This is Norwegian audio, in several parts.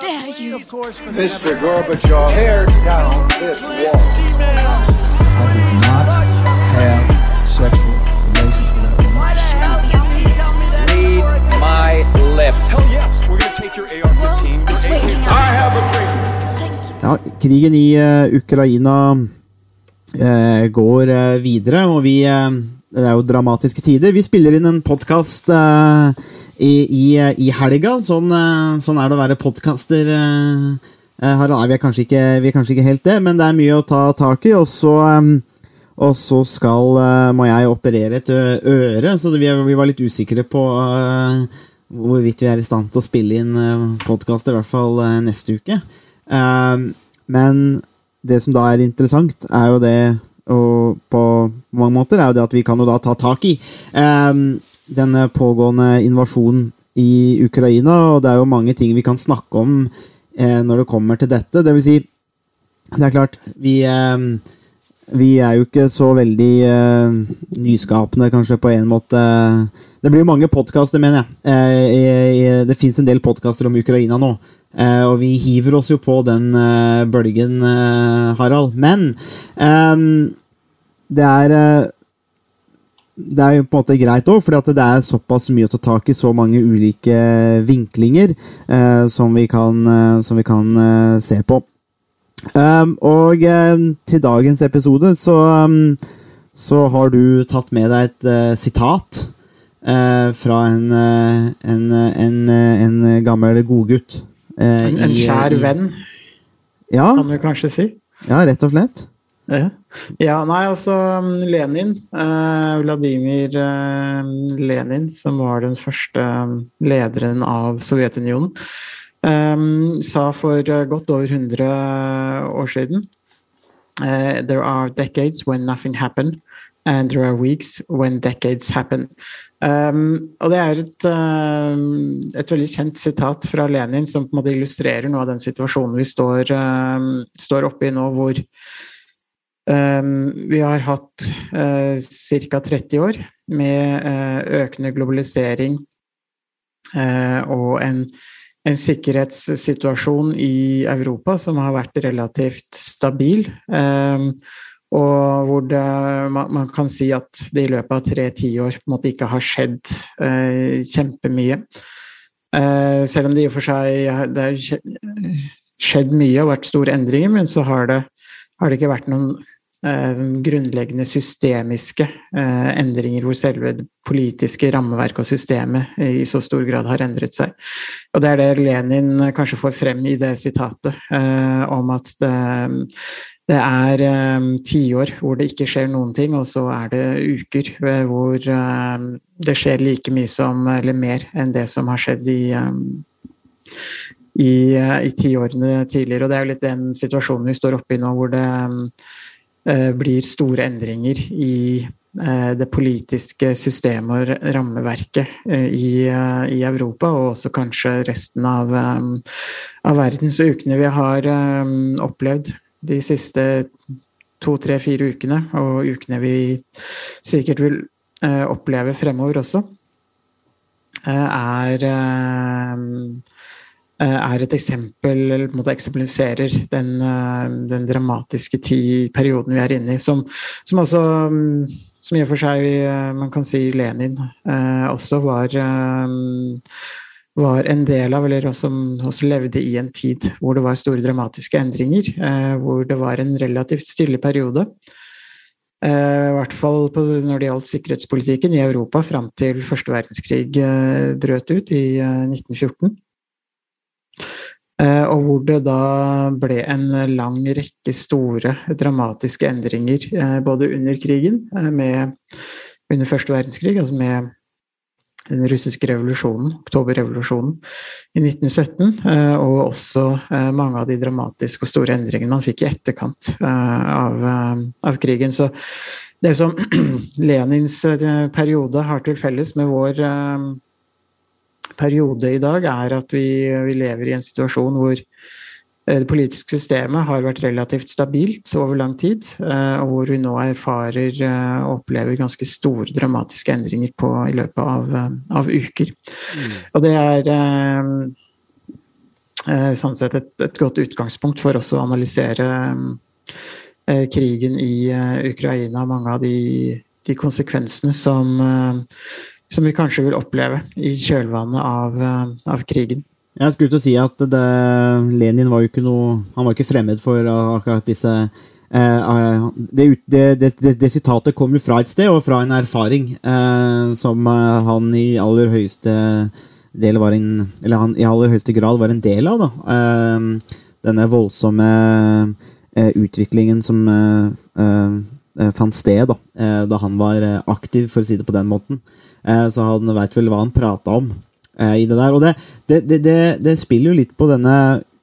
dare you? Mr. Gorbachev, tear down this wall. I did not have sexual relations with that woman. Read my lips. Hell yes, we're gonna take your AR-15. It's waking up. I have a dream. Ja, krigen i uh, Ukraina uh, går uh, videre, og vi Det er jo dramatiske tider. Vi spiller inn en podkast i, i, i helga. Sånn, eh, sånn er det å være podkaster. Harald, vi er, kanskje ikke, vi er kanskje ikke helt det, men det er mye å ta tak i. Og så, eh, og så skal, eh, må jeg operere et øre, så vi, vi var litt usikre på eh, hvorvidt vi er i stand til å spille inn podkast, i hvert fall eh, neste uke. Eh, men det som da er interessant, er jo det og på mange måter er jo det at vi kan jo da ta tak i eh, denne pågående invasjonen i Ukraina, og det er jo mange ting vi kan snakke om eh, når det kommer til dette. Det vil si, det er klart, vi eh, vi er jo ikke så veldig eh, nyskapende, kanskje, på en måte. Det blir jo mange podkaster, mener jeg. Eh, det fins en del podkaster om Ukraina nå. Eh, og vi hiver oss jo på den eh, bølgen, Harald. Men det er det er jo på en måte greit òg, for det er såpass mye å ta tak i, så mange ulike vinklinger eh, som vi kan, eh, som vi kan eh, se på. Um, og um, til dagens episode så, um, så har du tatt med deg et uh, sitat uh, fra en, uh, en, en, en gammel godgutt. uh, En, en kjær venn, Ja, kan du kanskje si. ja, rett og slett. Ja, ja nei, altså Lenin. eh, Vladimir eh, Lenin, som var den første um, lederen av Sovjetunionen, eh, sa for eh, godt over 100 år siden eh, There are decades when nothing happened, and there are weeks when decades happen. Um, og det er et, um, et veldig kjent sitat fra Lenin som på en måte illustrerer noe av den situasjonen vi står, um, står oppe i nå, hvor vi har hatt uh, ca. 30 år med uh, økende globalisering uh, og en, en sikkerhetssituasjon i Europa som har vært relativt stabil. Um, og hvor det, man, kan si at det i løpet av tre tiår ikke har skjedd eh, kjempemye. Eh, selv om det i og for seg har skjedd mye og vært store endringer, men så har det, har det ikke vært noen eh, grunnleggende systemiske eh, endringer hvor selve det politiske rammeverket og systemet i så stor grad har endret seg. Og det er det Lenin kanskje får frem i det sitatet, eh, om at det, det er tiår hvor det ikke skjer noen ting, og så er det uker eh, hvor det skjer like mye som, eller mer enn det som har skjedd i, i, i tiårene tidligere. Og det er jo litt den situasjonen vi står oppe i nå, hvor det eh, blir store endringer i eh, det politiske systemet og rammeverket eh, i, eh, i Europa, og også kanskje resten av, av verden. Så ukene vi har opplevd de siste to, tre, fire ukene, og ukene vi sikkert vil eh, oppleve fremover også, eh, er eh, eh, er et eksempel, eller på en måte eksemplifiserer den, eh, den dramatiske ti perioden vi er inne i, som, som mm, som i og for seg eh, man kan si Lenin eh, også var eh, var en del av, eller som også levde i en tid hvor det var store dramatiske endringer. Eh, hvor det var en relativt stille periode. Eh, I hvert fall når det gjaldt sikkerhetspolitikken i Europa fram til første verdenskrig eh, brøt ut i eh, 1914. Eh, og hvor det da ble en lang rekke store dramatiske endringer eh, både under krigen, eh, med, under første verdenskrig, altså med den russiske revolusjonen, oktoberrevolusjonen i 1917, eh, og også mange av de dramatiske og store endringene man fikk i etterkant av, av krigen. Så det som Lenins periode har til felles med vår periode i dag, er at vi, vi lever i en situasjon hvor eh, det politiske systemet har vært relativt stabilt over lang tid, eh, og hvor vi nå erfarer eh, og opplever ganske store dramatiske endringer på, i løpet av, av uker. Og det er sånn sett et, et, godt utgangspunkt for også å analysere krigen i Ukraina. Mange av de, de konsekvensene som, som, vi kanskje vil oppleve i kjølvannet av, eh, av krigen. Jeg skulle til å si at det, Lenin var jo ikke noe Han var ikke fremmed for akkurat disse eh, det, det, det, det, sitatet kom jo fra et sted, og fra en erfaring eh, som han i aller høyeste del var en, eller han i aller høyeste grad var en del av. Da. denne voldsomme utviklingen som fant sted da, da han var aktiv, for å si det på den måten. så han veit vel hva han prata om i det der. Og det, spiller jo litt på denne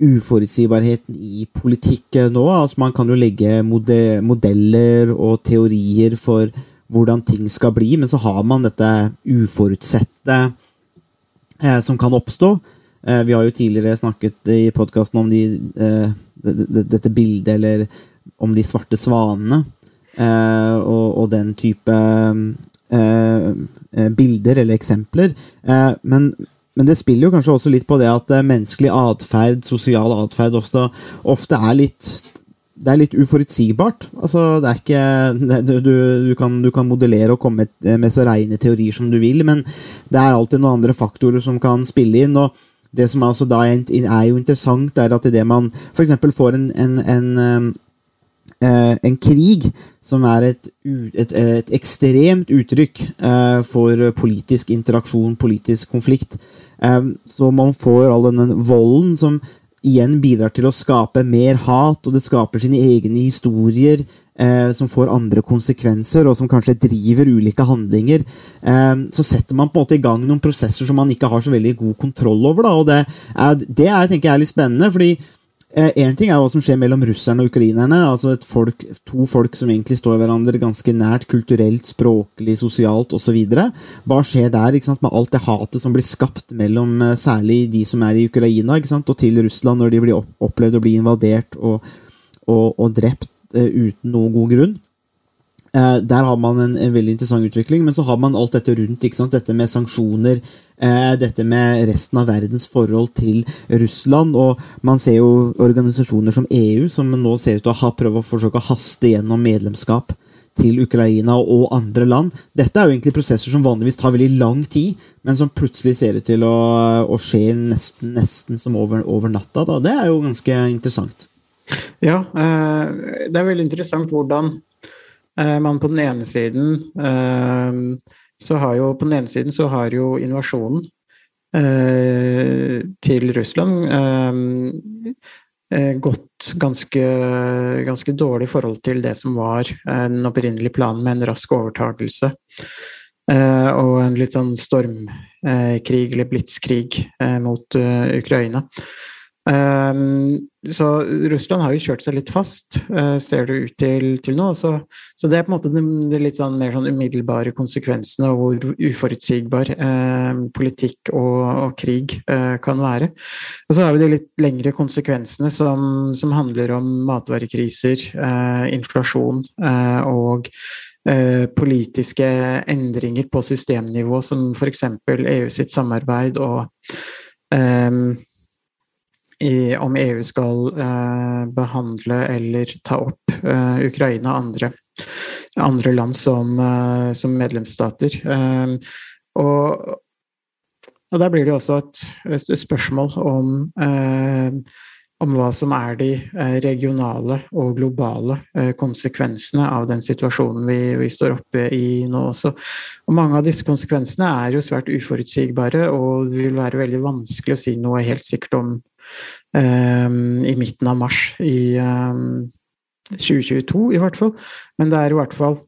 uforutsigbarheten i politikk nå. Altså man kan jo legge modeller og teorier for hvordan ting skal bli, men så har man dette uforutsette eh, som kan oppstå. Eh, vi har jo tidligere snakket i podkasten om de, eh, dette bildet, eller om de svarte svanene, eh, og, og, den type eh, eh, bilder eller eksempler. men men det spiller jo kanskje også litt på det at eh, menneskelig atferd, sosial atferd, ofte, ofte, er litt det er litt uforutsigbart. Altså, det er ikke du, du, kan, du, kan, modellere og komme med så reine teorier som du vil, men det er alltid noen andre faktorer som kan spille inn. og det som er, er jo interessant, er at idet man f.eks. får en, en, en eh, en krig som er et, et, et ekstremt uttrykk eh, for politisk interaksjon, politisk konflikt. Eh, så man får all denne volden som igjen bidrar til å skape mer hat, og det skaper sine egne historier eh, som får andre konsekvenser, og som kanskje driver ulike handlinger. Eh, så setter man på en måte i gang noen prosesser som man ikke har så veldig god kontroll over. Da, og det er, det er tenker jeg, litt spennende. fordi Én eh, ting er hva som skjer mellom russerne og ukrainerne. altså folk, To folk som egentlig står hverandre ganske nært kulturelt, språklig, sosialt osv. Hva skjer der ikke sant, med alt det hatet som blir skapt mellom eh, særlig de som er i Ukraina ikke sant, og til Russland, når de blir opplevd å bli invadert og, og, og drept uh, uten noen god grunn? Uh, der har man en, en, veldig interessant utvikling, men så har man alt dette rundt. Dette med sanksjoner, eh, dette med resten av verdens forhold til Russland. Og man ser jo organisasjoner som EU, som nå ser ut til å ha prøvd å forsøke å haste gjennom medlemskap til Ukraina og andre land. Dette er jo egentlig prosesser som vanligvis tar veldig lang tid, men som plutselig ser ut til å, å skje nesten, nesten som over, over natta. Da. Det er jo ganske interessant. Ja, uh, det er veldig interessant hvordan Eh, man på den ene siden eh, så har jo På den ene siden så har jo invasjonen eh, til Russland gått ganske, ganske dårlig i forhold til det som var den opprinnelige planen med en rask overtakelse. og en litt sånn stormkrig, eller blitskrig, mot Ukraina. Um, så Russland har jo kjørt seg litt fast, uh, ser det ut til, til nå. Så, så, det er på en måte de, de litt sånn mer sånn umiddelbare konsekvensene av hvor uforutsigbar uh, politikk og, og krig uh, kan være. Og så har vi de litt lengre konsekvensene som, som handler om matvarekriser, inflasjon og politiske endringer på systemnivå, som f.eks. EU sitt samarbeid og um, i, om EU skal eh, behandle eller ta opp eh, Ukraina og andre, andre land som, eh, som medlemsstater. Eh, og, og, der blir det også et, et spørsmål om, eh, om hva som er de eh, regionale og globale konsekvensene av den situasjonen vi, vi, står oppe i nå også. Og mange av disse konsekvensene er jo svært uforutsigbare, og det vil være veldig vanskelig å si noe helt sikkert om i midten av mars i um, 2022, i hvert fall. Men det er i hvert fall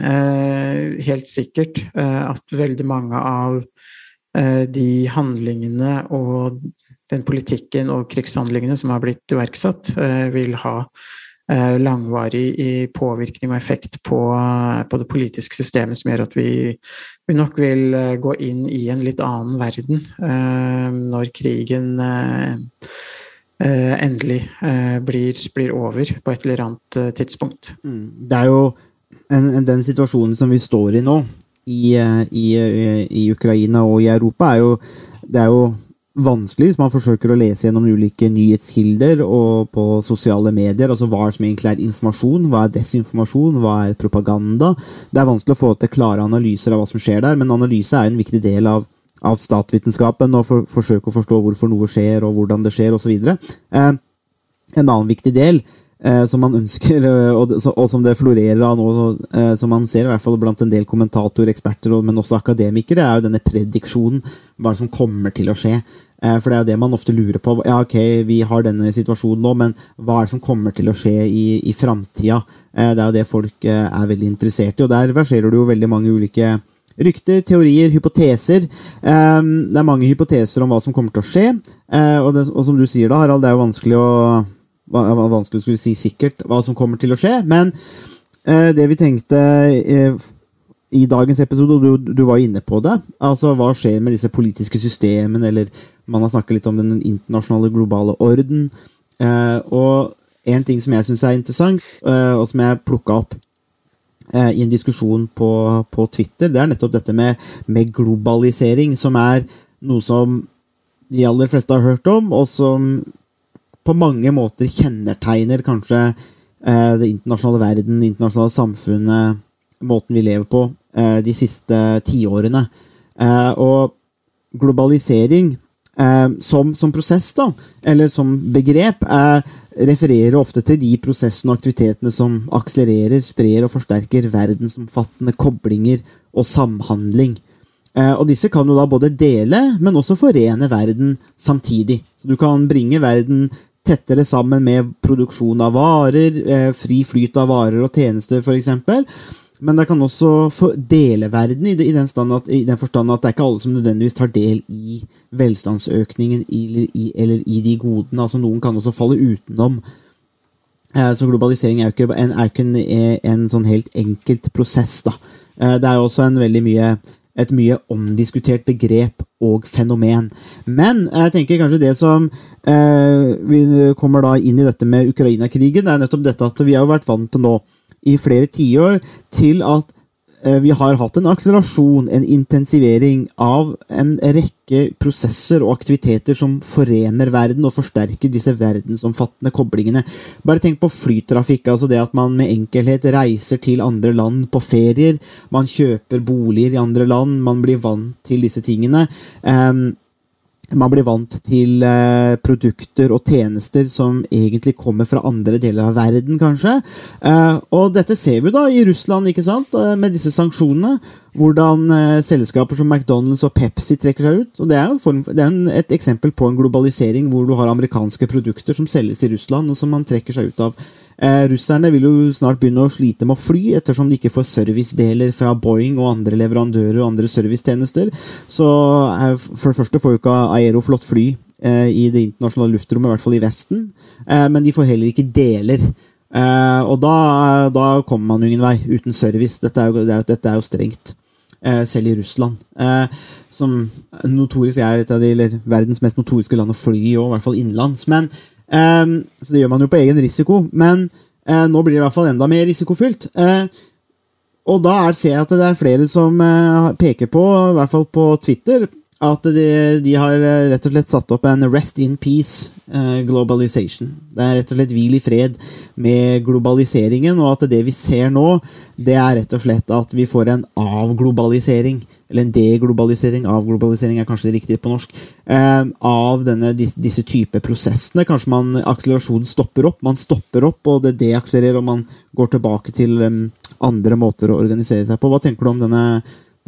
uh, helt sikkert uh, at veldig mange av uh, de handlingene og den politikken og krigshandlingene som har blitt iverksatt, vil ha Eh, langvarig påvirkning og effekt på, på, det politiske systemet som gjør at vi, vi, nok vil eh, gå inn i en litt annen verden eh, når krigen endelig blir, blir, over på et eller annet tidspunkt. Mm. Det er jo en, den situasjonen som vi står i nå, i, i, i Ukraina og i Europa, er jo, det er jo vanskelig hvis man forsøker å lese gjennom ulike nyhetskilder og på sosiale medier. altså Hva som egentlig er informasjon, hva er desinformasjon, hva er propaganda. Det er vanskelig å få til klare analyser av hva som skjer der, men analyse er en viktig del av, av statsvitenskapen. og for, forsøke å forstå hvorfor noe skjer, og hvordan det skjer, osv. Eh, en annen viktig del eh, som man ønsker, eh, og, og, som det florerer av nå, eh, som man ser i hvert fall blant en del kommentatorer, eksperter, men også akademikere, er jo denne prediksjonen. Hva som kommer til å skje. Eh, for det er jo det man ofte lurer på. Ja, ok, vi har denne situasjonen nå, men hva er det som kommer til å skje i, i framtida? Eh, det er jo det folk er veldig interessert i, og der verserer det jo veldig mange ulike Rykter, teorier, hypoteser. det er mange hypoteser om hva som kommer til å skje. og, det, og som du sier, da, Harald, det er jo vanskelig å vanskelig å skulle si sikkert hva som kommer til å skje. Men eh, det vi tenkte eh, i dagens episode, og du, du, var inne på det, altså hva skjer med disse politiske systemene, eller man har snakket litt om den internasjonale globale orden. Eh, og en ting som jeg syns er interessant, eh, og som jeg plukka opp eh, i en diskusjon på, på, Twitter, det er nettopp dette med, med globalisering, som er noe som de aller fleste har hørt om, og som på mange måter kjennetegner kanskje eh, det internasjonale verden, det internasjonale samfunnet, måten vi lever på, eh, de siste tiårene. Eh, og globalisering eh, som, som, prosess, da, eller som begrep, eh, refererer ofte til de prosessene og aktivitetene som akselererer, sprer og forsterker verdensomfattende koblinger og samhandling. Eh, og disse kan jo da både dele, men også forene verden samtidig. Så du kan bringe verden tettere sammen med produksjon av varer, eh, fri flyt av varer og tjenester f.eks. Men det kan også dele verden i, den, at, i den forstand at det er ikke alle som nødvendigvis tar del i velstandsøkningen eller i, eller i de godene. altså Noen kan også falle utenom. Eh, så globalisering er jo ikke, en, er ikke en, en, sånn helt enkelt prosess. da. Eh, det er jo også en veldig mye et mye omdiskutert begrep og fenomen. Men jeg tenker kanskje det som eh, Vi kommer da inn i dette med Ukraina-krigen, er nettopp dette at vi har vært vant til nå i flere tiår til at vi har hatt en akselerasjon, en intensivering av en rekke prosesser og aktiviteter som forener verden og forsterker disse verdensomfattende koblingene. Bare tenk på flytrafikk, altså det at man med enkelhet reiser til andre land på ferier. Man kjøper boliger i andre land, man blir vant til disse tingene. Um, man blir vant til eh, produkter og tjenester som egentlig kommer fra andre deler av verden, kanskje. Eh, og dette ser vi da i Russland, ikke sant, eh, med disse sanksjonene. Hvordan eh, selskaper som McDonald's og Pepsi trekker seg ut. og Det er, form, det er en, et eksempel på en globalisering hvor du har amerikanske produkter som selges i Russland, og som man trekker seg ut av. Eh, russerne vil jo snart begynne å slite med å fly, ettersom de ikke får servicedeler fra Boeing og andre leverandører og andre servicetjenester. Så eh, for det første får jo ikke Aeroflot fly eh, i det internasjonale luftrommet, i hvert fall i Vesten. Men de får heller ikke deler. Og da, da, kommer man ingen vei uten service. Dette er jo, dette er jo strengt. Selv i Russland. som notorisk er et av de verdens mest notoriske land å fly i, i hvert fall innenlands. Men Um, så det gjør man jo på egen risiko, men uh, nå blir det i hvert fall enda mer risikofylt. Uh, og da er, ser jeg at det er flere som uh, peker på, i hvert fall på Twitter, at de, de, har rett og slett satt opp en Rest in Peace globalization. Det er rett og slett hvil i fred med globaliseringen, og at det vi ser nå, det er rett og slett at vi får en avglobalisering eller en deglobalisering, avglobalisering er kanskje det riktige på norsk, eh, av denne, disse type prosessene. Kanskje man, akselerasjonen stopper opp, man stopper opp, og det deakselererer, og man går tilbake til um, andre måter å organisere seg på. Hva tenker du om denne,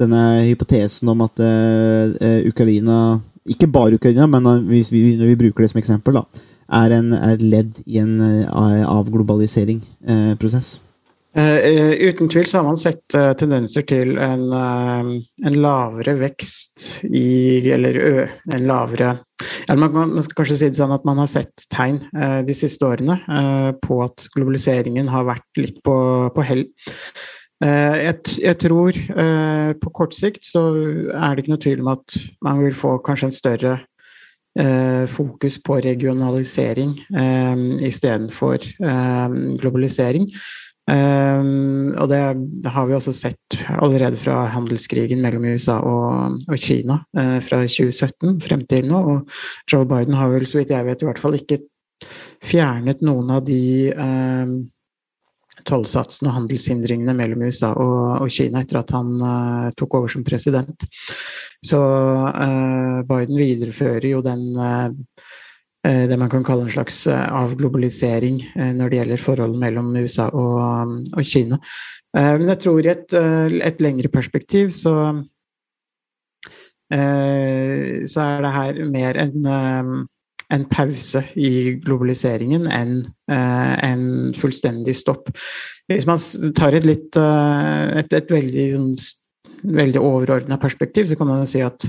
denne hypotesen om at uh, Ukraina, ikke bare Ukraina, men hvis vi, når vi bruker det som eksempel, da, er, en, er et ledd i en uh, avglobalisering-prosess? Uh, uten tvil så har man sett uh, tendenser til en, uh, en, lavere vekst i Eller ø, en lavere eller man, man, skal kanskje si det sånn at man har sett tegn de siste årene på at globaliseringen har vært litt på, på hell. Jeg, jeg, tror på kort sikt så er det ikke noe tvil om at man vil få kanskje en større fokus på regionalisering istedenfor globalisering. Og det har vi også sett allerede fra handelskrigen mellom USA og, og Kina fra 2017 frem til nå. Og Joe Biden har vel, så vidt jeg vet, i hvert fall ikke fjernet noen av de um, tollsatsene og handelshindringene mellom USA og, og, Kina etter at han uh, tok over som president. Så uh, Biden viderefører jo den uh, det man kan kalle en slags avglobalisering når det gjelder forholdet mellom USA og, og Kina. Men jeg tror i et, et lengre perspektiv så, så er det her mer en, en pause i globaliseringen enn en fullstendig stopp. Hvis man tar et litt et, et veldig, sånn, veldig overordna perspektiv, så kan man si at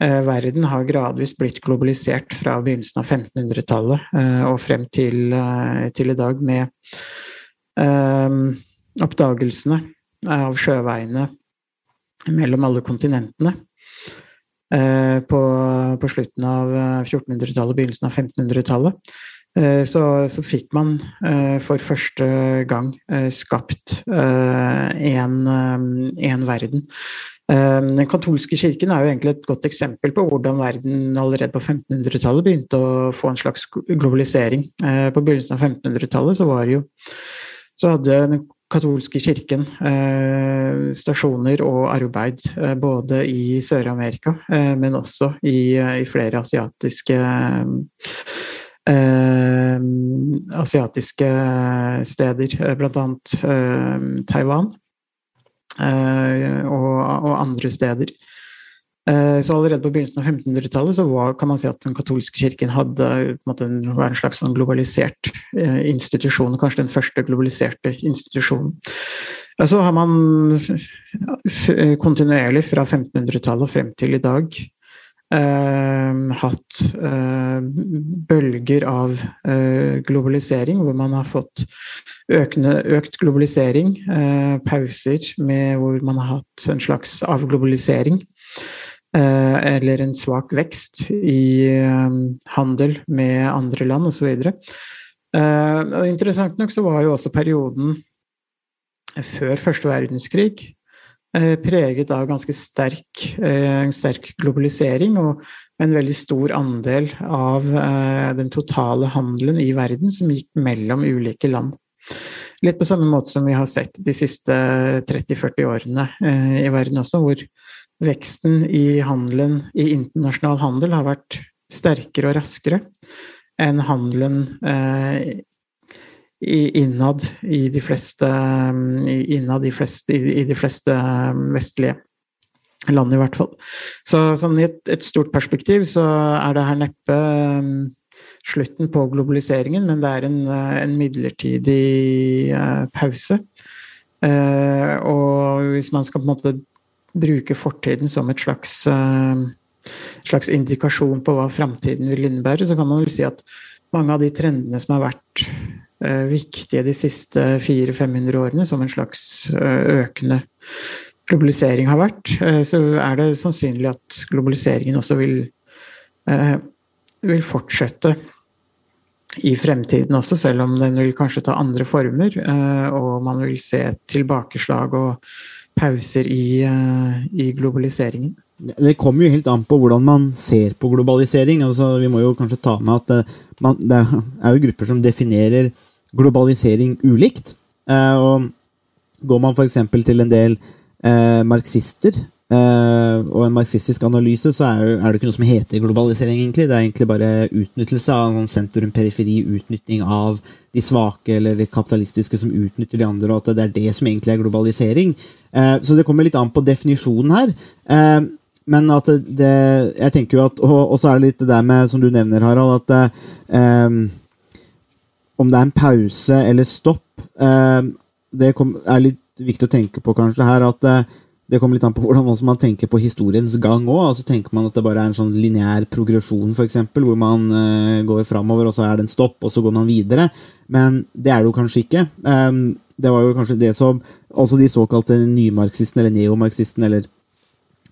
Eh, verden har gradvis blitt globalisert fra begynnelsen av 1500-tallet eh, og frem til, eh, til, i dag med oppdagelsene av sjøveiene mellom alle kontinentene. På, på slutten av 1400-tallet, begynnelsen av 1500-tallet. Så, så, fikk man for første gang skapt en, en verden den katolske kirken er jo egentlig et godt eksempel på hvordan verden allerede på 1500-tallet begynte å få en slags globalisering. Eh, på begynnelsen av 1500-tallet så så hadde den katolske kirken eh, stasjoner og arbeid eh, både i Sør-Amerika, men også i, i flere asiatiske asiatiske steder, bl.a. Taiwan. Eh, og, og, andre steder. Eh, så allerede på begynnelsen av 1500-tallet så var, kan man si at den katolske kirken hadde en, en, slags sånn globalisert eh, institusjon, kanskje den første globaliserte institusjonen. Så har man kontinuerlig fra 1500-tallet og frem til i dag Uh, hatt uh, bølger av uh, globalisering, hvor man har fått økende, økt globalisering, pauser med hvor man har hatt en slags avglobalisering. Eller en svak vekst i handel med andre land osv. Uh, interessant nok så var jo også perioden før første verdenskrig Eh, preget av ganske sterk, eh, sterk, globalisering og en veldig stor andel av eh, den totale handelen i verden som gikk mellom ulike land. Litt på samme måte som vi har sett de siste 30-40 årene i verden også, hvor veksten i handelen, i internasjonal handel har vært sterkere og raskere enn handelen innad i de fleste, innad i, fleste, i de fleste um, vestlige land, i hvert fall. Så sånn i et, et, stort perspektiv så er det her neppe um, slutten på globaliseringen, men det er en, uh, en midlertidig pause. Og hvis man skal på en måte bruke fortiden som et slags, uh, slags indikasjon på hva framtiden vil innebære, så kan man vel si at mange av de trendene som har vært Eh, viktige de siste 400-500 årene, som en slags eh, økende globalisering har vært, eh, så er det sannsynlig at globaliseringen også vil, vil fortsette i fremtiden også, selv om den vil kanskje ta andre former, og man vil se et tilbakeslag og pauser i, i globaliseringen. Det kommer jo helt an på hvordan man ser på globalisering. Altså, vi må jo kanskje ta med at man, det er jo grupper som definerer globalisering ulikt. Eh, og går man f.eks. til en del eh, marxister eh, og en marxistisk analyse, så er, er, det ikke noe som heter globalisering, egentlig. Det er egentlig bare utnyttelse av noen sentrum-periferi, utnytting av de svake eller de kapitalistiske som utnytter de andre, og at det er det som egentlig er globalisering. Uh, så det kommer litt an på definisjonen her. Uh, men at det, jeg tenker jo at, Og, så er det litt det der med, som du nevner, Harald, at om det er en pause eller stopp Det er litt viktig å tenke på kanskje her at det kommer litt an på hvordan man tenker på historiens gang òg. Altså, tenker man at det bare er en sånn lineær progresjon, f.eks., hvor man uh, går framover, og så er det en stopp, og så går man videre. Men det er det jo kanskje ikke. Um, det var jo kanskje det som også de såkalte nymarxistene, eller neomarxistene, eller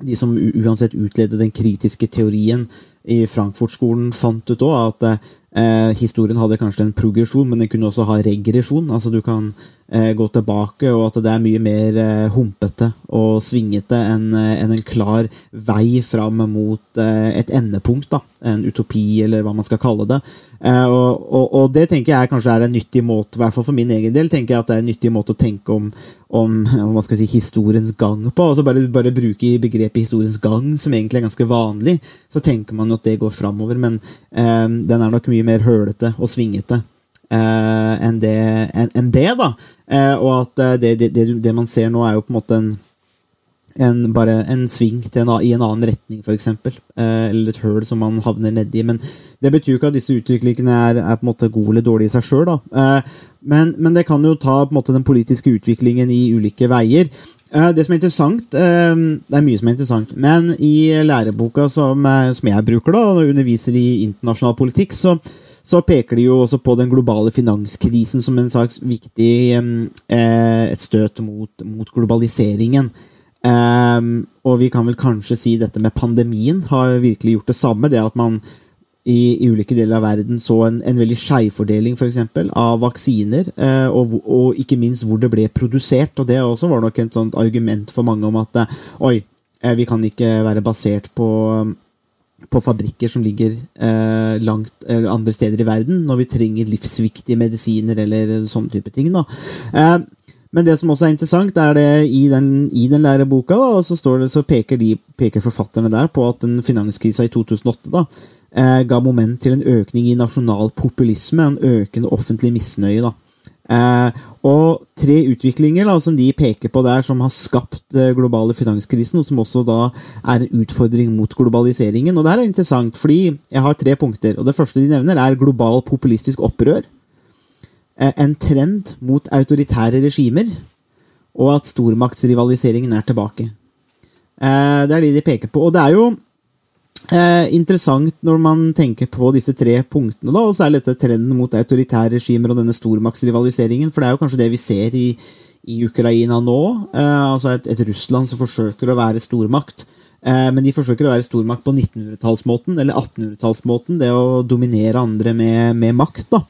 de som uansett utledet den kritiske teorien i Frankfurt-skolen, fant ut òg, at Eh, historien hadde kanskje en progresjon, men den kunne også ha regresjon. Altså du kan eh, gå tilbake, og at det er mye mer eh, humpete og svingete enn eh, en klar vei fram mot et endepunkt. da, En utopi, eller hva man skal kalle det. Og, og, og det tenker jeg kanskje er en nyttig måte, i hvert fall for min egen del, tenker jeg at det er en nyttig måte å tenke om, om, hva skal jeg si, historiens gang på. altså Bare, bare bruke begrepet historiens gang, som egentlig er ganske vanlig, så tenker man at det går framover. Men um, den er nok mye mer hølete og svingete Uh, enn det, en, en det, da. Eh, og at eh, det, det, det, man ser nå, er jo på en måte en en, bare en sving en, i en annen retning, f.eks. Eh, eller et høl som man havner nedi. Men det betyr jo ikke at disse utviklingene er, er på en måte gode eller dårlige i seg sjøl. Eh, men, men, det kan jo ta på en måte den politiske utviklingen i ulike veier. Det som er interessant Det er mye som er interessant, men i læreboka som, som jeg bruker da, og underviser i internasjonal politikk, så, så peker de jo også på den globale finanskrisen som en slags viktig eh, støt mot, mot globaliseringen. Um, og vi kan vel kanskje si dette med pandemien har virkelig gjort det samme. Det at man i, i ulike deler av verden så en, en veldig skjevfordeling av vaksiner, uh, og, og, ikke minst hvor det ble produsert. Og det også var nok et sånt argument for mange om at uh, oi, uh, vi kan ikke være basert på, på fabrikker som ligger langt andre steder i verden, når vi trenger livsviktige medisiner eller sånne type ting. da. Men det som også er interessant, er det i den, i den læreboka da, så, det, så peker, de, peker, forfatterne der på at den finanskrisa i 2008 da, eh, ga moment til en økning i nasjonal populisme, en økende offentlig misnøye. da. Eh, og tre utviklinger da, som de peker på der, som har skapt eh, globale finanskrisen, og som også da er en utfordring mot globaliseringen. Og det her er interessant, fordi jeg har tre punkter. og Det første de nevner, er global populistisk opprør. Eh, en trend mot autoritære regimer, og at stormaktsrivaliseringen er tilbake. Eh, det er det de peker på. Og det er jo eh, interessant når man tenker på disse tre punktene, da, og særlig dette trenden mot autoritære regimer og denne stormaktsrivaliseringen, for det er jo kanskje det vi ser i, i Ukraina nå. altså et, et, Russland som forsøker å være stormakt. men de forsøker å være stormakt på 1900-tallsmåten, eller 1800-tallsmåten. Det å dominere andre med, med makt. da.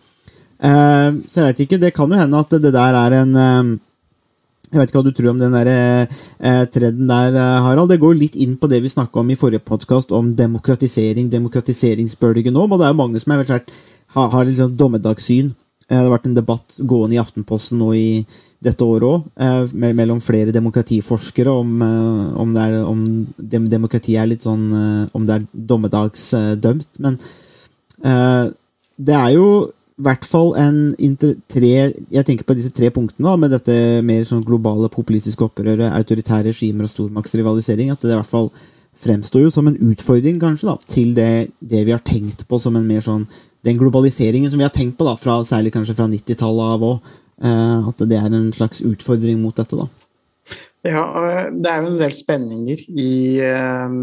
Uh, så jeg vet ikke, det kan jo hende at det der er en uh, Jeg vet ikke hva du tror om den der eh, trenden der, Harald. Det går litt inn på det vi snakka om i forrige podkast, om demokratisering, demokratiseringsbølge nå. Og det er jo mange som har, har, har litt sånn dommedagssyn. Det har vært en debatt gående i Aftenposten nå i dette året òg, mellom flere demokratiforskere om, om, det er, om demokrati er litt sånn Om det er dommedagsdømt. Men det er jo hvert fall en tre Jeg tenker på disse tre punktene, da, med dette mer sånn globale populistiske opprøret, autoritære regimer og stormaktsrivalisering, at det i hvert fall fremstår jo som en utfordring, kanskje, da, til det, det, vi har tenkt på som en mer sånn Den globaliseringen som vi har tenkt på, da, fra, særlig kanskje fra 90-tallet av òg, eh, at det er en slags utfordring mot dette, da. Ja, det er jo en del spenninger i um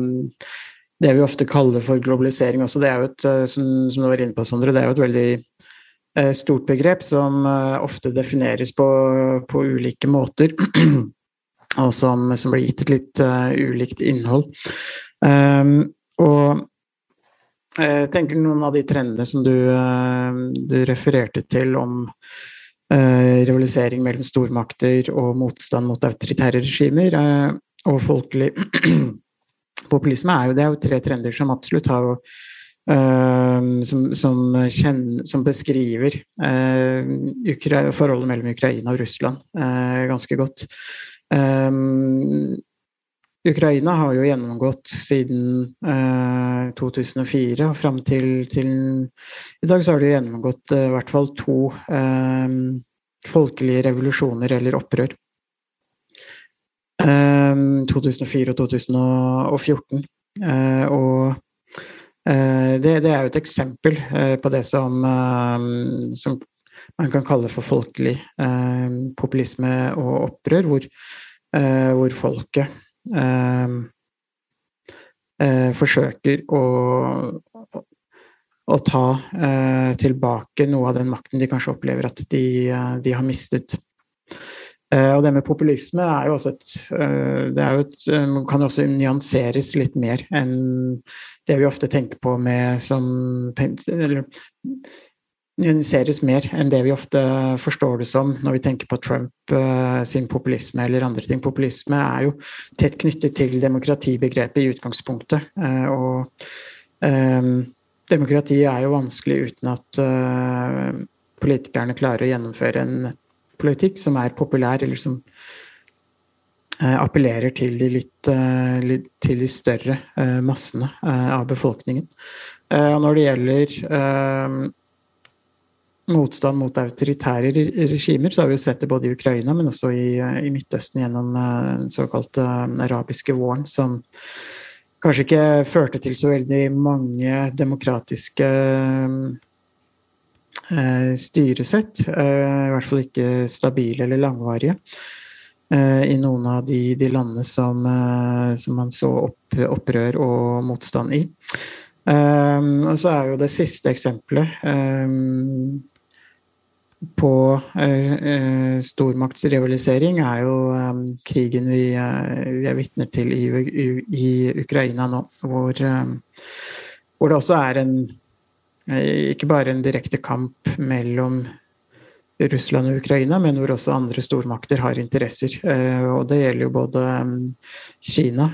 det vi ofte kaller for globalisering også, det er jo et, eh, som, som du var inne på, Sondre, det er jo et veldig Eh, stort begrep som eh, ofte defineres på, på ulike måter. og som, som, blir gitt et litt uh, ulikt innhold. Um, og jeg tenker noen av de trendene som du, uh, du refererte til om uh, rivalisering mellom stormakter og motstand mot autoritære regimer og folkelig populisme, er jo, det er jo tre trender som absolutt har som, som, kjenner, som, beskriver uh, forholdet mellom Ukraina og Russland uh, ganske godt. Um, Ukraina har jo gjennomgått siden 2004 og fram til, til, i dag så har de gjennomgått i hvert fall to folkelige revolusjoner eller opprør. 2004 og 2014. og Eh, det, det, er jo et eksempel eh, på det som, eh, som man kan kalle for folkelig populisme og opprør, hvor, hvor folket forsøker å, å ta tilbake noe av den makten de kanskje opplever at de, de har mistet. Og det med populisme er jo også et, det jo et, kan jo også nyanseres litt mer enn det vi ofte tenker på med som eller, nyanseres mer enn det vi ofte forstår det som når vi tenker på Trump uh, sin populisme eller andre ting. Populisme er jo tett knyttet til demokratibegrepet i utgangspunktet. Uh, og um, demokrati er jo vanskelig uten at uh, politikerne klarer å gjennomføre en politikk som er populær, eller som appellerer til de, litt, til de større massene av befolkningen. Når det gjelder motstand mot autoritære regimer, så har vi jo sett det både i Ukraina, men også i, i Midtøsten gjennom eh, den såkalte eh, arabiske våren, som kanskje ikke førte til så veldig mange demokratiske eh, styresett. I hvert fall ikke stabile eller langvarige. I noen av de, de landene som, som, man så opp, opprør og motstand i. Um, og så er jo det siste eksempelet um, på eh, eh, stormaktsrivalisering er jo um, krigen vi, uh, vi er vitner til i, i, i, Ukraina nå, hvor, eh, hvor det også er en eh, ikke bare en direkte kamp mellom Russland og Ukraina, men hvor også andre stormakter har interesser. og det gjelder jo både Kina,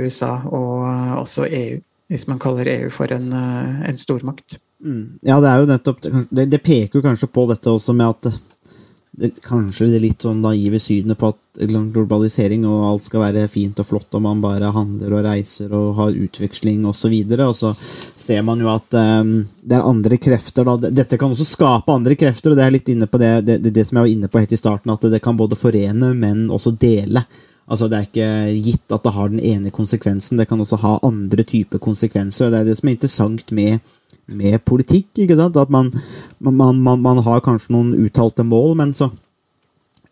USA og også EU, hvis man kaller EU for en, en stormakt. Mm. Ja, det er jo nettopp det, det, peker jo kanskje på dette også med at kanskje det litt sånn naive synet på at globalisering og alt skal være fint og flott og man bare handler og reiser og har utveksling osv. Og, så og så ser man jo at um, det er andre krefter. Da. Dette kan også skape andre krefter, og det er litt inne på det, det, det, som jeg var inne på helt i starten, at det kan både forene, men også dele. Altså Det er ikke gitt at det har den ene konsekvensen, det kan også ha andre typer konsekvenser. og Det er det som er interessant med med politikk. ikke sant? At man, man, man, man har kanskje noen uttalte mål, men så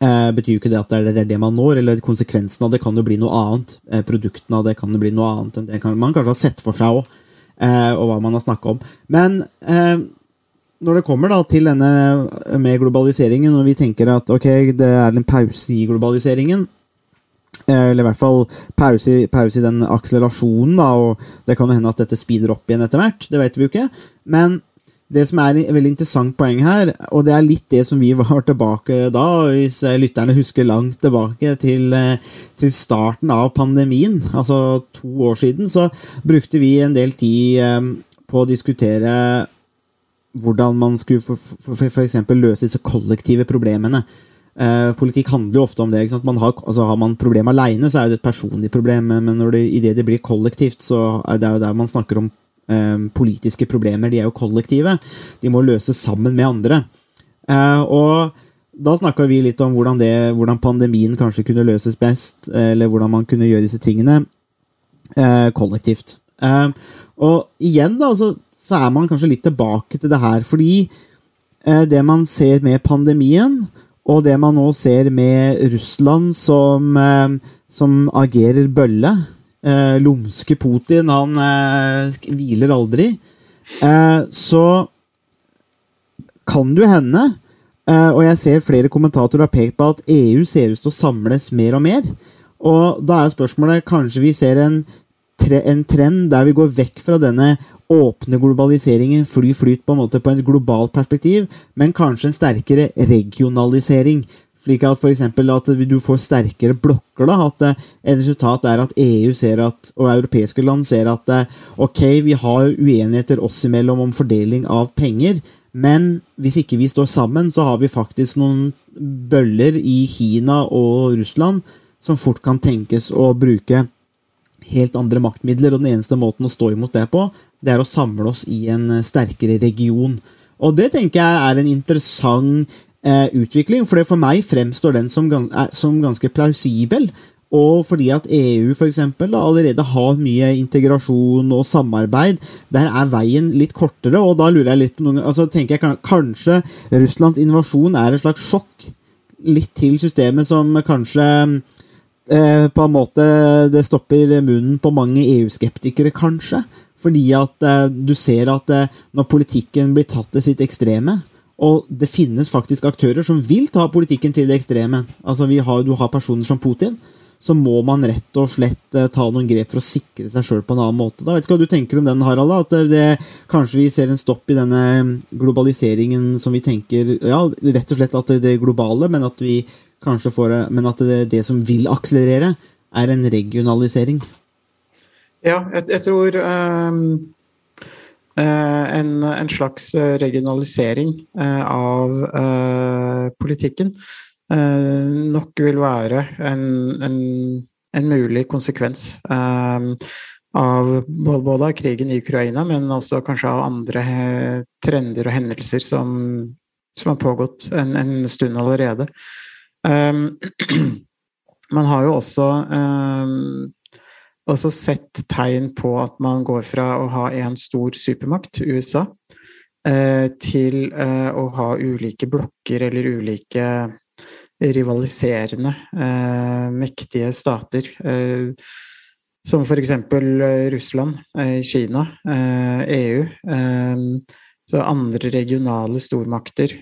eh, betyr jo ikke det at det er det man når. eller Konsekvensen av det kan jo bli noe annet. Eh, produktene av det kan jo bli noe annet enn det man kanskje har sett for seg òg, eh, og hva man har snakka om. Men eh, når det kommer da til denne med globaliseringen, og vi tenker at ok, det er en pause i globaliseringen, Eh, eller i hvert fall pause, pause, i den akselerasjonen, da, og det kan jo hende at dette speeder opp igjen etter hvert. Det vet vi jo ikke. Men det som er et veldig interessant poeng her, og det er litt det som vi var tilbake da, hvis lytterne husker langt tilbake til, eh, til starten av pandemien, altså to år siden, så brukte vi en del tid eh, på å diskutere hvordan man skulle f.eks. løse disse kollektive problemene. Eh, politikk handler jo ofte om det. Man har, altså har, man problem alene, så er det et personlig problem. Men når det, i det det blir kollektivt, så er det jo der man snakker om eh, politiske problemer. De er jo kollektive. De må løses sammen med andre. Eh, og da snakka vi litt om hvordan, det, hvordan, pandemien kanskje kunne løses best, eller hvordan man kunne gjøre disse tingene eh, kollektivt. Eh, og igjen, da, så, så, er man kanskje litt tilbake til det her, fordi eh, det man ser med pandemien, og det man nå ser med Russland som, eh, som agerer bølle eh, Lumske Putin, han eh, hviler aldri. Eh, så kan det jo hende, og jeg ser flere kommentatorer har pekt på at EU ser ut til å samles mer og mer. Og da er spørsmålet kanskje vi ser en, en trend der vi går vekk fra denne åpne globaliseringen fly flyt på en måte på et globalt perspektiv, men kanskje en sterkere regionalisering. Slik at f.eks. at du får sterkere blokker. da, At eh, et resultat er at EU ser at, og europeiske land ser at eh, ok, vi har uenigheter oss imellom om fordeling av penger, men hvis ikke vi står sammen, så har vi faktisk noen bøller i Kina og Russland som fort kan tenkes å bruke helt andre maktmidler, og den eneste måten å stå imot det på, det er å samle oss i en eh, sterkere region. Og det tenker jeg er en interessant eh, utvikling, for for meg fremstår den som, som, ganske plausibel. Og fordi at EU for eksempel, da, allerede har mye integrasjon og samarbeid, der er veien litt kortere. og da lurer jeg litt på noen, altså tenker jeg Kanskje Russlands invasjon er et slags sjokk litt til systemet som kanskje eh, på en måte det stopper munnen på mange EU-skeptikere, kanskje. Fordi at eh, du ser at eh, når politikken blir tatt til sitt ekstreme, og det finnes faktisk aktører som vil ta politikken til det ekstreme Altså har, Du har personer som Putin, så må man rett og slett eh, ta noen grep for å sikre seg sjøl på en annen måte. Da vet ikke hva du tenker om den, Harald? At det, det, kanskje vi ser en stopp i denne globaliseringen som vi tenker Ja, rett og slett at det er globale, men at vi får Men at det, det som vil akselerere, er en regionalisering. Ja, jeg, jeg tror um, en, en, slags regionalisering av uh, politikken nok vil være en, en, en mulig konsekvens um, av både, både, av krigen i Ukraina, men også kanskje av andre trender og hendelser som, som har pågått en, en stund allerede. Um, man har jo også um, også sett tegn på at man går fra å ha en stor supermakt, USA, eh, til eh, å ha ulike blokker eller ulike rivaliserende eh, mektige stater. Som f.eks. Russland, Kina, EU. E så andre regionale stormakter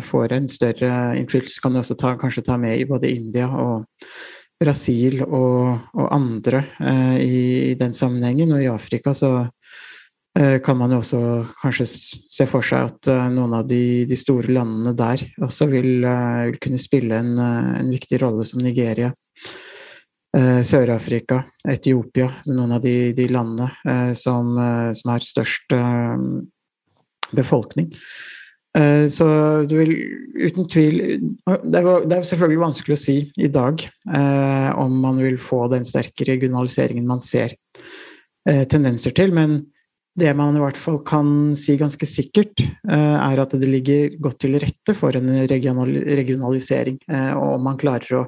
får en større innflytelse. Kan du også ta, kanskje ta med i både India og Brasil og, og andre eh, i, i, den sammenhengen. Og i Afrika så eh, kan man jo også kanskje se for seg at eh, noen av de, de, store landene der også vil, eh, vil kunne spille en, eh, en, viktig rolle, som Nigeria. Eh, Sør-Afrika, Etiopia, noen av de, de landene som, som, har størst befolkning. Eh, så du vil uten tvil Det er selvfølgelig vanskelig å si i dag eh, om man vil få den sterke regionaliseringen man ser eh, tendenser til, men det man i hvert fall kan si ganske sikkert, er at det ligger godt til rette for en regionalisering. Og om man klarer å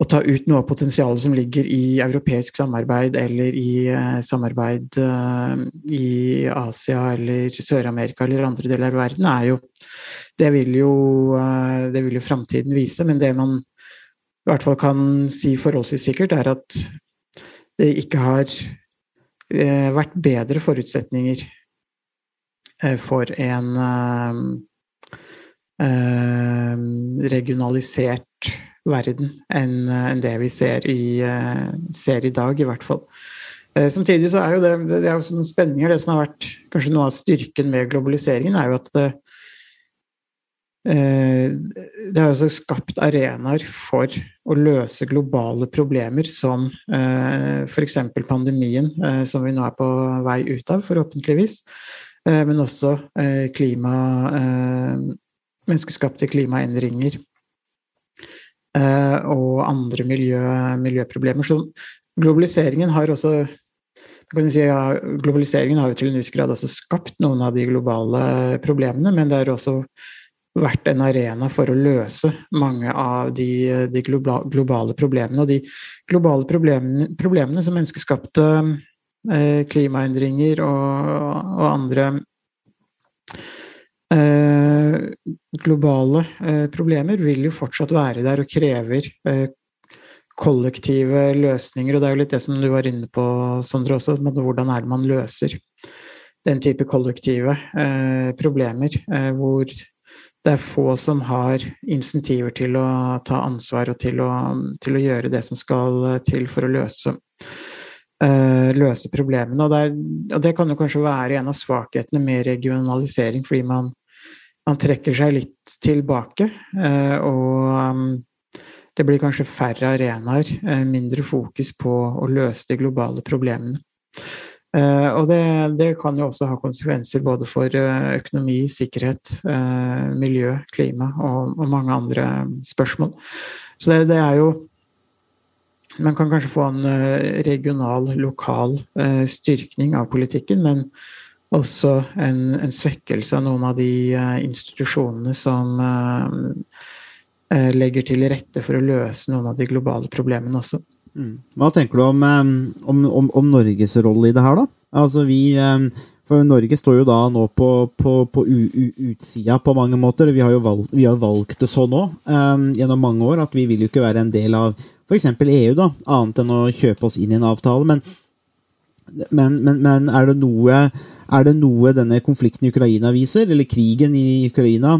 å ta ut noe av potensialet som ligger i europeisk samarbeid eller i eh, samarbeid eh, i Asia eller Sør-Amerika eller andre deler av verden, er jo Det vil jo, eh, det vil jo framtiden vise, men det man i hvert fall kan si forholdsvis sikkert, er at det ikke har eh, vært bedre forutsetninger eh, for en eh, regionalisert verden enn en det vi ser i, eh, ser i, dag, i hvert fall. Eh, samtidig så er jo det, det er jo sånne spenninger. Det som har vært kanskje noe av styrken med globaliseringen, er jo at det, eh, det har også skapt arenaer for å løse globale problemer som f.eks. pandemien, som vi nå er på vei ut av, forhåpentligvis. Men også klima, menneskeskapte klimaendringer Eh, og andre miljø, miljøproblemer. Så globaliseringen har også Si, ja, globaliseringen har jo til en viss grad skapt noen av de globale problemene, men det er også vært en arena for å løse mange av de, de globale problemene. Og de globale problemene, problemene som menneskeskapte eh, klimaendringer og, og andre Eh, globale eh, problemer vil jo fortsatt være der og krever kollektive løsninger. Og det er jo litt det som du var inne på, Sondre, også. Hvordan er det man løser den type kollektive problemer, hvor det er få som har insentiver til å ta ansvar og til å, til å gjøre det som skal til for å løse uh, løse problemene. Og det, er, og det, kan jo kanskje være en av svakhetene med regionalisering, fordi man man trekker seg litt tilbake. Eh, og um, det blir kanskje færre arenaer, eh, mindre fokus på å løse de globale problemene. Eh, og det, det kan jo også ha konsekvenser både for økonomi, sikkerhet, miljø, klima og, og mange andre spørsmål. Så det, det, er jo Man kan kanskje få en regional, lokal styrkning av politikken, men også en, en, svekkelse av noen av de institusjonene som legger til rette for å løse noen av de globale problemene også. Mm. Hva tenker du om, om, om, om, Norges rolle i det her, da? Altså vi for Norge står jo da nå på, på, på utsida på mange måter. Vi har jo valgt, vi har valgt det sånn òg, gjennom mange år at vi vil jo ikke være en del av f.eks. EU, da, annet enn å kjøpe oss inn i en avtale. Men, men, men, men er det noe er det noe denne konflikten i Ukraina viser, eller krigen i Ukraina,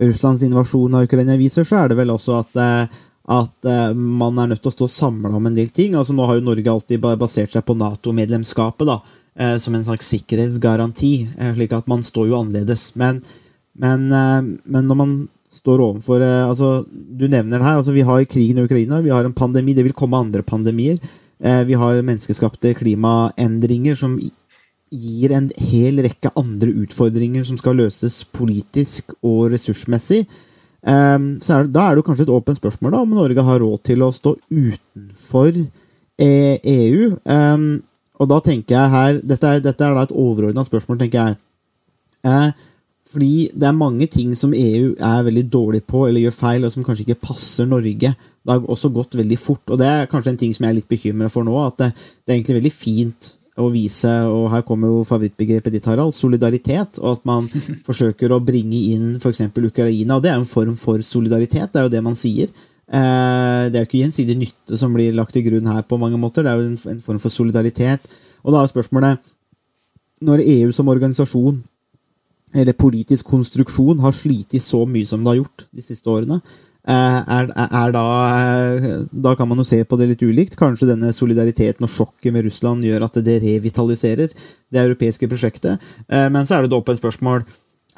Russlands invasjon av Ukraina viser, så er det vel også at, eh, at eh, man er nødt til å stå samla om en del ting. Altså Nå har jo Norge alltid basert seg på Nato-medlemskapet da, eh, som en slags sikkerhetsgaranti, eh, slik at man står jo annerledes. Men, men, men når man står overfor altså Du nevner det her, altså vi har krigen i Ukraina, vi har en pandemi, det vil komme andre pandemier. Vi har menneskeskapte klimaendringer som gir en hel rekke andre utfordringer som skal løses politisk og ressursmessig. Ehm, så er det, da er det kanskje et åpent spørsmål da, om Norge har råd til å stå utenfor EU. Ehm, og da tenker jeg her Dette er, dette er da et overordna spørsmål, tenker jeg. Eh, fordi det er mange ting som EU er veldig dårlig på eller gjør feil, og som kanskje ikke passer Norge. Det har også gått veldig fort, og det er kanskje en ting som jeg er litt bekymret for nå. At det, det er egentlig veldig fint å vise, og her kommer jo favorittbegrepet ditt, Harald, solidaritet. Og at man forsøker å bringe inn f.eks. Ukraina. Og det er en form for solidaritet, det er jo det man sier. Eh, det er jo ikke gjensidig nytte som blir lagt til grunn her på mange måter. Det er jo en, form for solidaritet. Og da er spørsmålet Når EU som organisasjon eller politisk konstruksjon har slitt så mye som det har gjort de siste årene, er, er, er da eh, Da kan man jo se på det litt ulikt. Kanskje denne solidariteten og sjokket med Russland gjør at det revitaliserer det europeiske prosjektet. Eh, Men så er det da opp et spørsmål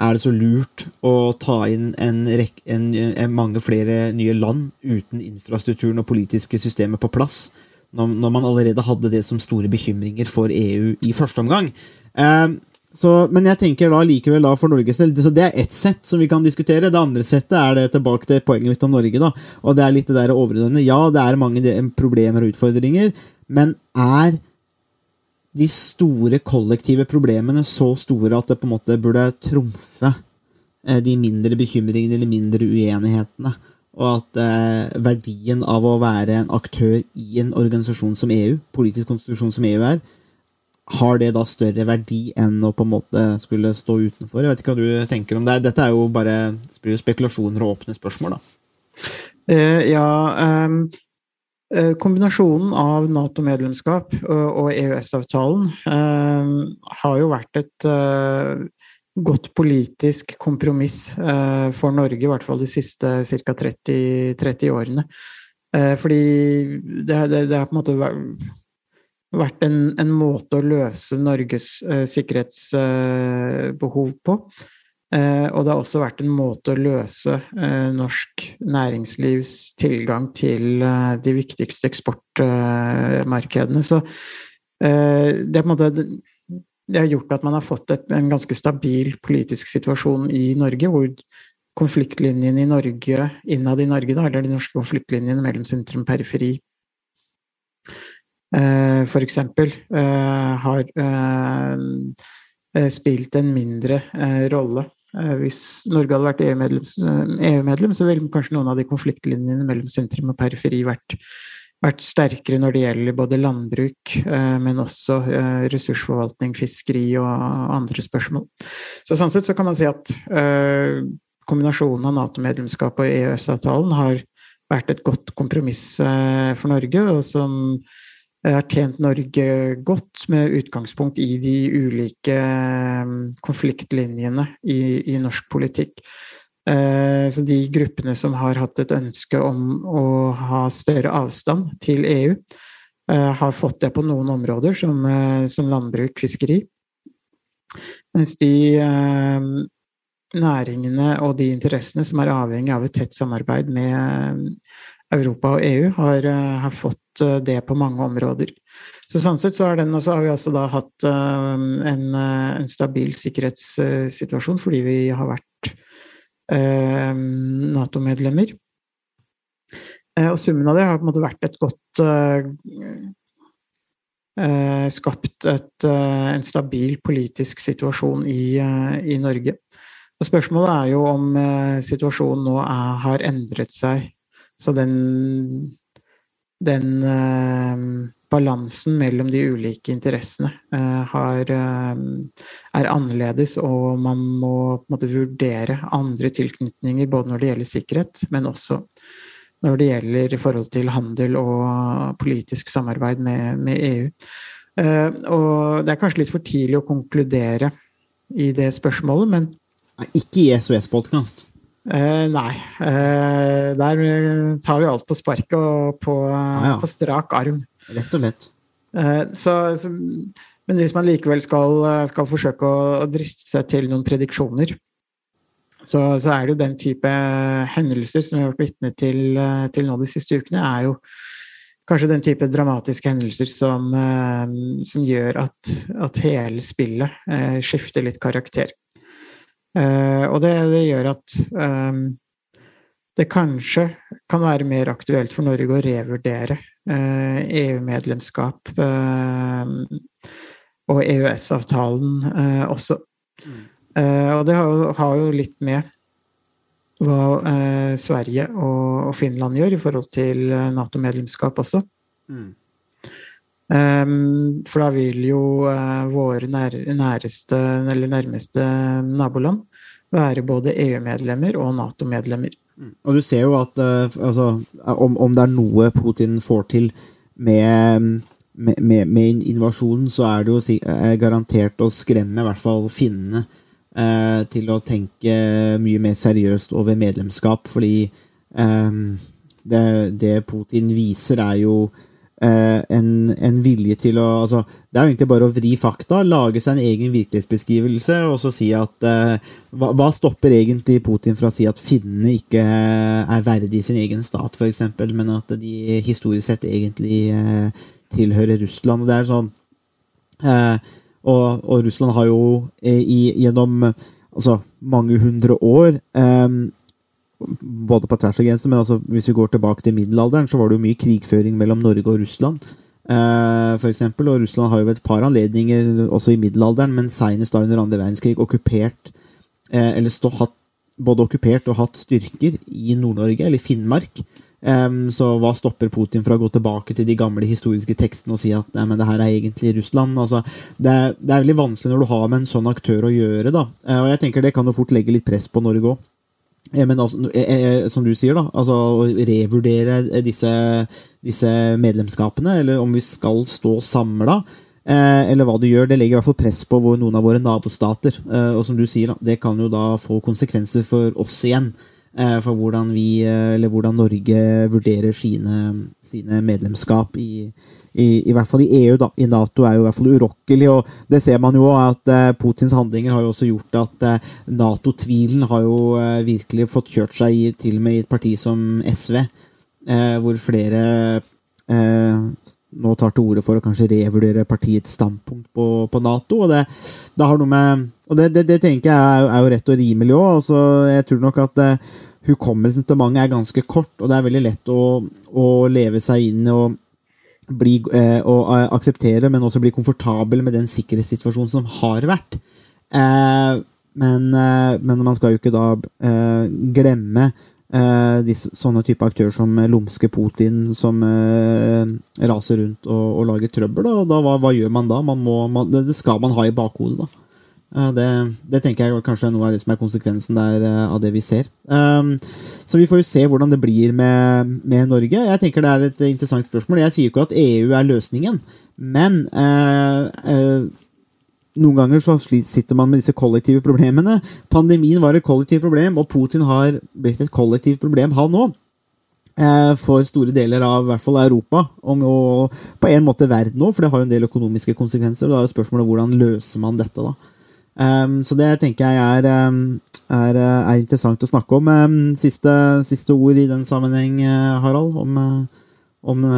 er det så lurt å ta inn en rekke, en, en mange flere nye land uten infrastrukturen og politiske systemer på plass, når, når man allerede hadde det som store bekymringer for EU i første omgang? Eh, så, men jeg tenker da likevel da for Norges del så Det er ett sett som vi kan diskutere. Det andre settet er det tilbake til poenget mitt om Norge. da, og Det er litt det der overordnede. Ja, det er mange problemer og utfordringer, men er de store kollektive problemene så store at det på en måte burde trumfe eh, de mindre bekymringene eller mindre uenighetene? Og at eh, verdien av å være en aktør i en organisasjon som EU, politisk konstitusjon som EU er, har det da større verdi enn å på en måte skulle stå utenfor? Jeg vet ikke hva du tenker om det. Dette er jo bare spekulasjoner og åpne spørsmål, da. Eh, ja eh, Kombinasjonen av Nato-medlemskap og, og EØS-avtalen ehm, har jo vært et eh, godt politisk kompromiss eh, for Norge, i hvert fall de siste ca. 30, 30 årene. Eh, fordi det, det, det har på en måte vært en, en måte å løse Norges uh, sikkerhetsbehov på. Uh, og det har også vært en måte å løse eh, norsk næringslivs tilgang til eh, de viktigste eksportmarkedene. Så eh, det, er på en måte, det har gjort at man har fått et, en ganske stabil politisk situasjon i Norge, hvor konfliktlinjene i Norge, innad i Norge, da, eller de norske konfliktlinjene mellom sentrum og periferi, eh, eksempel, eh, har eh, spilt en mindre eh, rolle. Hvis Norge hadde vært EU-medlem, EU-medlem, så ville kanskje noen av de konfliktlinjene mellom sentrum og periferi vært, vært sterkere når det gjelder både landbruk, men også ressursforvaltning, fiskeri og andre spørsmål. Så sånn sett så kan man si at kombinasjonen av Nato-medlemskap og EØS-avtalen har vært et godt kompromiss for Norge, og som har tjent Norge godt med utgangspunkt i de ulike eh, konfliktlinjene i, i norsk politikk. Eh, Så de gruppene som har hatt et ønske om å ha større avstand til EU, eh, har fått det på noen områder, som, eh, som landbruk, fiskeri. Mens de eh, næringene og de interessene som er avhengig av et tett samarbeid med eh, Europa og EU, har, eh, har fått eh, det på mange områder. Så sånn sett så, den, også, har vi altså da hatt eh, en, eh, en stabil sikkerhetssituasjon fordi vi har vært eh, Nato-medlemmer. Eh, og summen av det har på en måte vært et godt eh, eh, Skapt et, eh, en stabil politisk situasjon i, eh, i Norge. Og spørsmålet er jo om eh, situasjonen nå er, har endret seg. Så den, den eh, balansen mellom de ulike interessene eh, har, eh, er annerledes, og man må måte vurdere andre tilknytninger både når det gjelder sikkerhet, men også når det gjelder i forhold til handel og politisk samarbeid med, med EU. Eh, og det er kanskje litt for tidlig å konkludere i det spørsmålet, men Ikke i SOS-podkast. Eh, nei. Eh, der tar vi alt på sparket og på, Ah, ja. på strak arm. Rett og lett. Eh, så, så, men hvis man likevel skal, skal forsøke å, å driste seg til noen prediksjoner, så, så er det jo den type hendelser som vi har vært vitne til, eh, til nå de siste ukene, er jo kanskje den type dramatiske hendelser som, eh, som gjør at, at hele spillet eh, skifter litt karakter. Eh, og det, det gjør at eh, det kanskje kan være mer aktuelt for Norge å revurdere eh, EU-medlemskap eh, og EØS-avtalen eh, også. Eh, og det har jo, har jo litt med hva Sverige og, og Finland gjør i forhold til Nato-medlemskap også. Mm. Um, for da vil jo uh, våre nær, næreste, eller nærmeste naboland være både EU-medlemmer og Nato-medlemmer. Og du ser jo at uh, altså, om, om det er noe Putin får til med, med, med, med invasjonen, så er det jo eh, garantert å skremme i hvert fall finnene uh, til å tenke mye mer seriøst over medlemskap, fordi um, det, det Putin viser, er jo eh, en, en vilje til å altså, Det er jo egentlig bare å vri fakta, lage seg en egen virkelighetsbeskrivelse og så si at eh, hva, hva stopper egentlig Putin fra å si at finnene ikke er verdig sin egen stat, f.eks., men at de historisk sett egentlig eh, tilhører Russland? og det er sånn eh, og, og Russland har jo eh, i, gjennom eh, altså, mange hundre år eh, både på tvers av grenser, men altså, hvis vi går tilbake til middelalderen, så var det jo mye krigføring mellom Norge og Russland. Uh, for eksempel, og Russland har jo ved et par anledninger også i middelalderen, men senest da under andre verdenskrig, okkupert uh, eller stå, hatt, både okkupert og hatt styrker i Nord-Norge, eller Finnmark. Um, så hva stopper Putin fra å gå tilbake til de gamle historiske tekstene og si at nei, men det her er egentlig Russland? Altså, det, er, det er veldig vanskelig når du har med en sånn aktør å gjøre. da. uh, og jeg tenker Det kan jo fort legge litt press på Norge òg. Eh, Men altså, eh, eh, som du sier, da, altså revurdere disse, disse medlemskapene, eller om vi skal stå samla, eller hva du gjør, det legger i hvert fall press på noen av våre nabostater. Og som du sier, da, det kan jo da få konsekvenser for oss igjen. For hvordan vi, eller hvordan Norge vurderer sine, sine medlemskap i, i, i hvert fall i EU, da. I Nato er jo i hvert fall urokkelig, og det ser man jo at eh, Putins handlinger har jo også gjort at eh, Nato-tvilen har jo eh, virkelig fått kjørt seg i, til og med i et parti som SV, eh, hvor flere eh, nå tar til orde for å kanskje revurdere partiets standpunkt på, på Nato. Og det, det med Og det, det, tenker jeg er, er jo rett og rimelig òg. Altså, jeg tror nok at eh, hukommelsen til mange er ganske kort, og det er veldig lett å, å leve seg inn og bli, eh, og eh, akseptere, men også bli komfortabel med den sikkerhetssituasjonen som har vært. Eh, men, men man skal jo ikke da glemme disse, sånne type aktører som lumske Putin, som raser rundt og, og lager trøbbel. Da, da hva, hva gjør man da? Man må, man, det skal man ha i bakhodet. da. Det, det tenker jeg kanskje er noe av det som er konsekvensen der eh, av det vi ser. Um, så vi får jo se hvordan det blir med, med Norge. Jeg tenker det er et interessant spørsmål. Jeg sier jo ikke at EU er løsningen, men uh, uh, noen ganger så sitter man med disse kollektive problemene. Pandemien var et kollektivt problem, og Putin har blitt et kollektivt problem, han òg. For store deler av i hvert fall Europa, om, og på en måte verden òg, for det har jo en del økonomiske konsekvenser. og Da er jo spørsmålet hvordan løser man dette, da. Um, så det tenker jeg er, um, er, uh, er interessant å snakke om. Um, siste, siste ord i den sammenheng, uh, Harald, om, uh, om,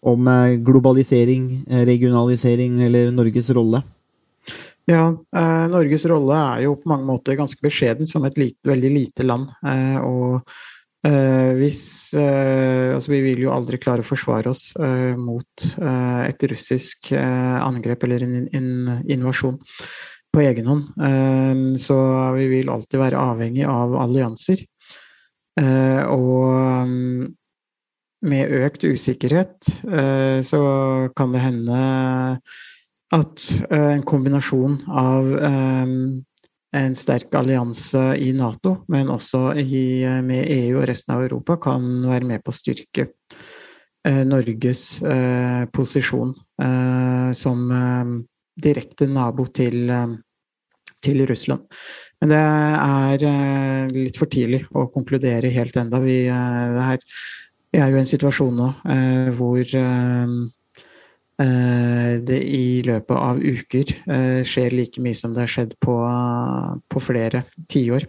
om globalisering, regionalisering eller Norges rolle. Ja, eh, Norges rolle er jo på mange måter ganske beskjeden som et lite, veldig lite land. Eh, og eh, hvis eh, Altså, vi vil jo aldri klare å forsvare oss eh, mot eh, et russisk eh, angrep eller en, en invasjon på egen hånd. Eh, så vi vil alltid være avhengig av allianser. Eh, og mm, med økt usikkerhet eh, så kan det hende at eh, en kombinasjon av eh, en sterk allianse i Nato, men også i, med EU og resten av Europa, kan være med på å styrke Norges posisjon som direkte nabo til, eh, til Russland. Men det er eh, litt for tidlig å konkludere helt enda. Vi, det vi er jo i en situasjon nå hvor det i løpet av uker skjer like mye som det har skjedd på, på flere tiår.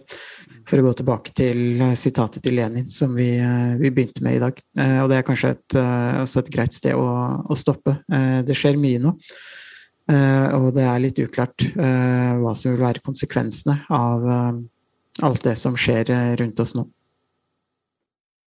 For å gå tilbake til sitatet til Lenin som vi, vi begynte med i dag. Og det er kanskje et, også et greit sted å, å stoppe. Det skjer mye nå. Uh, og det er litt uklart uh, hva som vil være konsekvensene av uh, alt det som skjer rundt oss nå.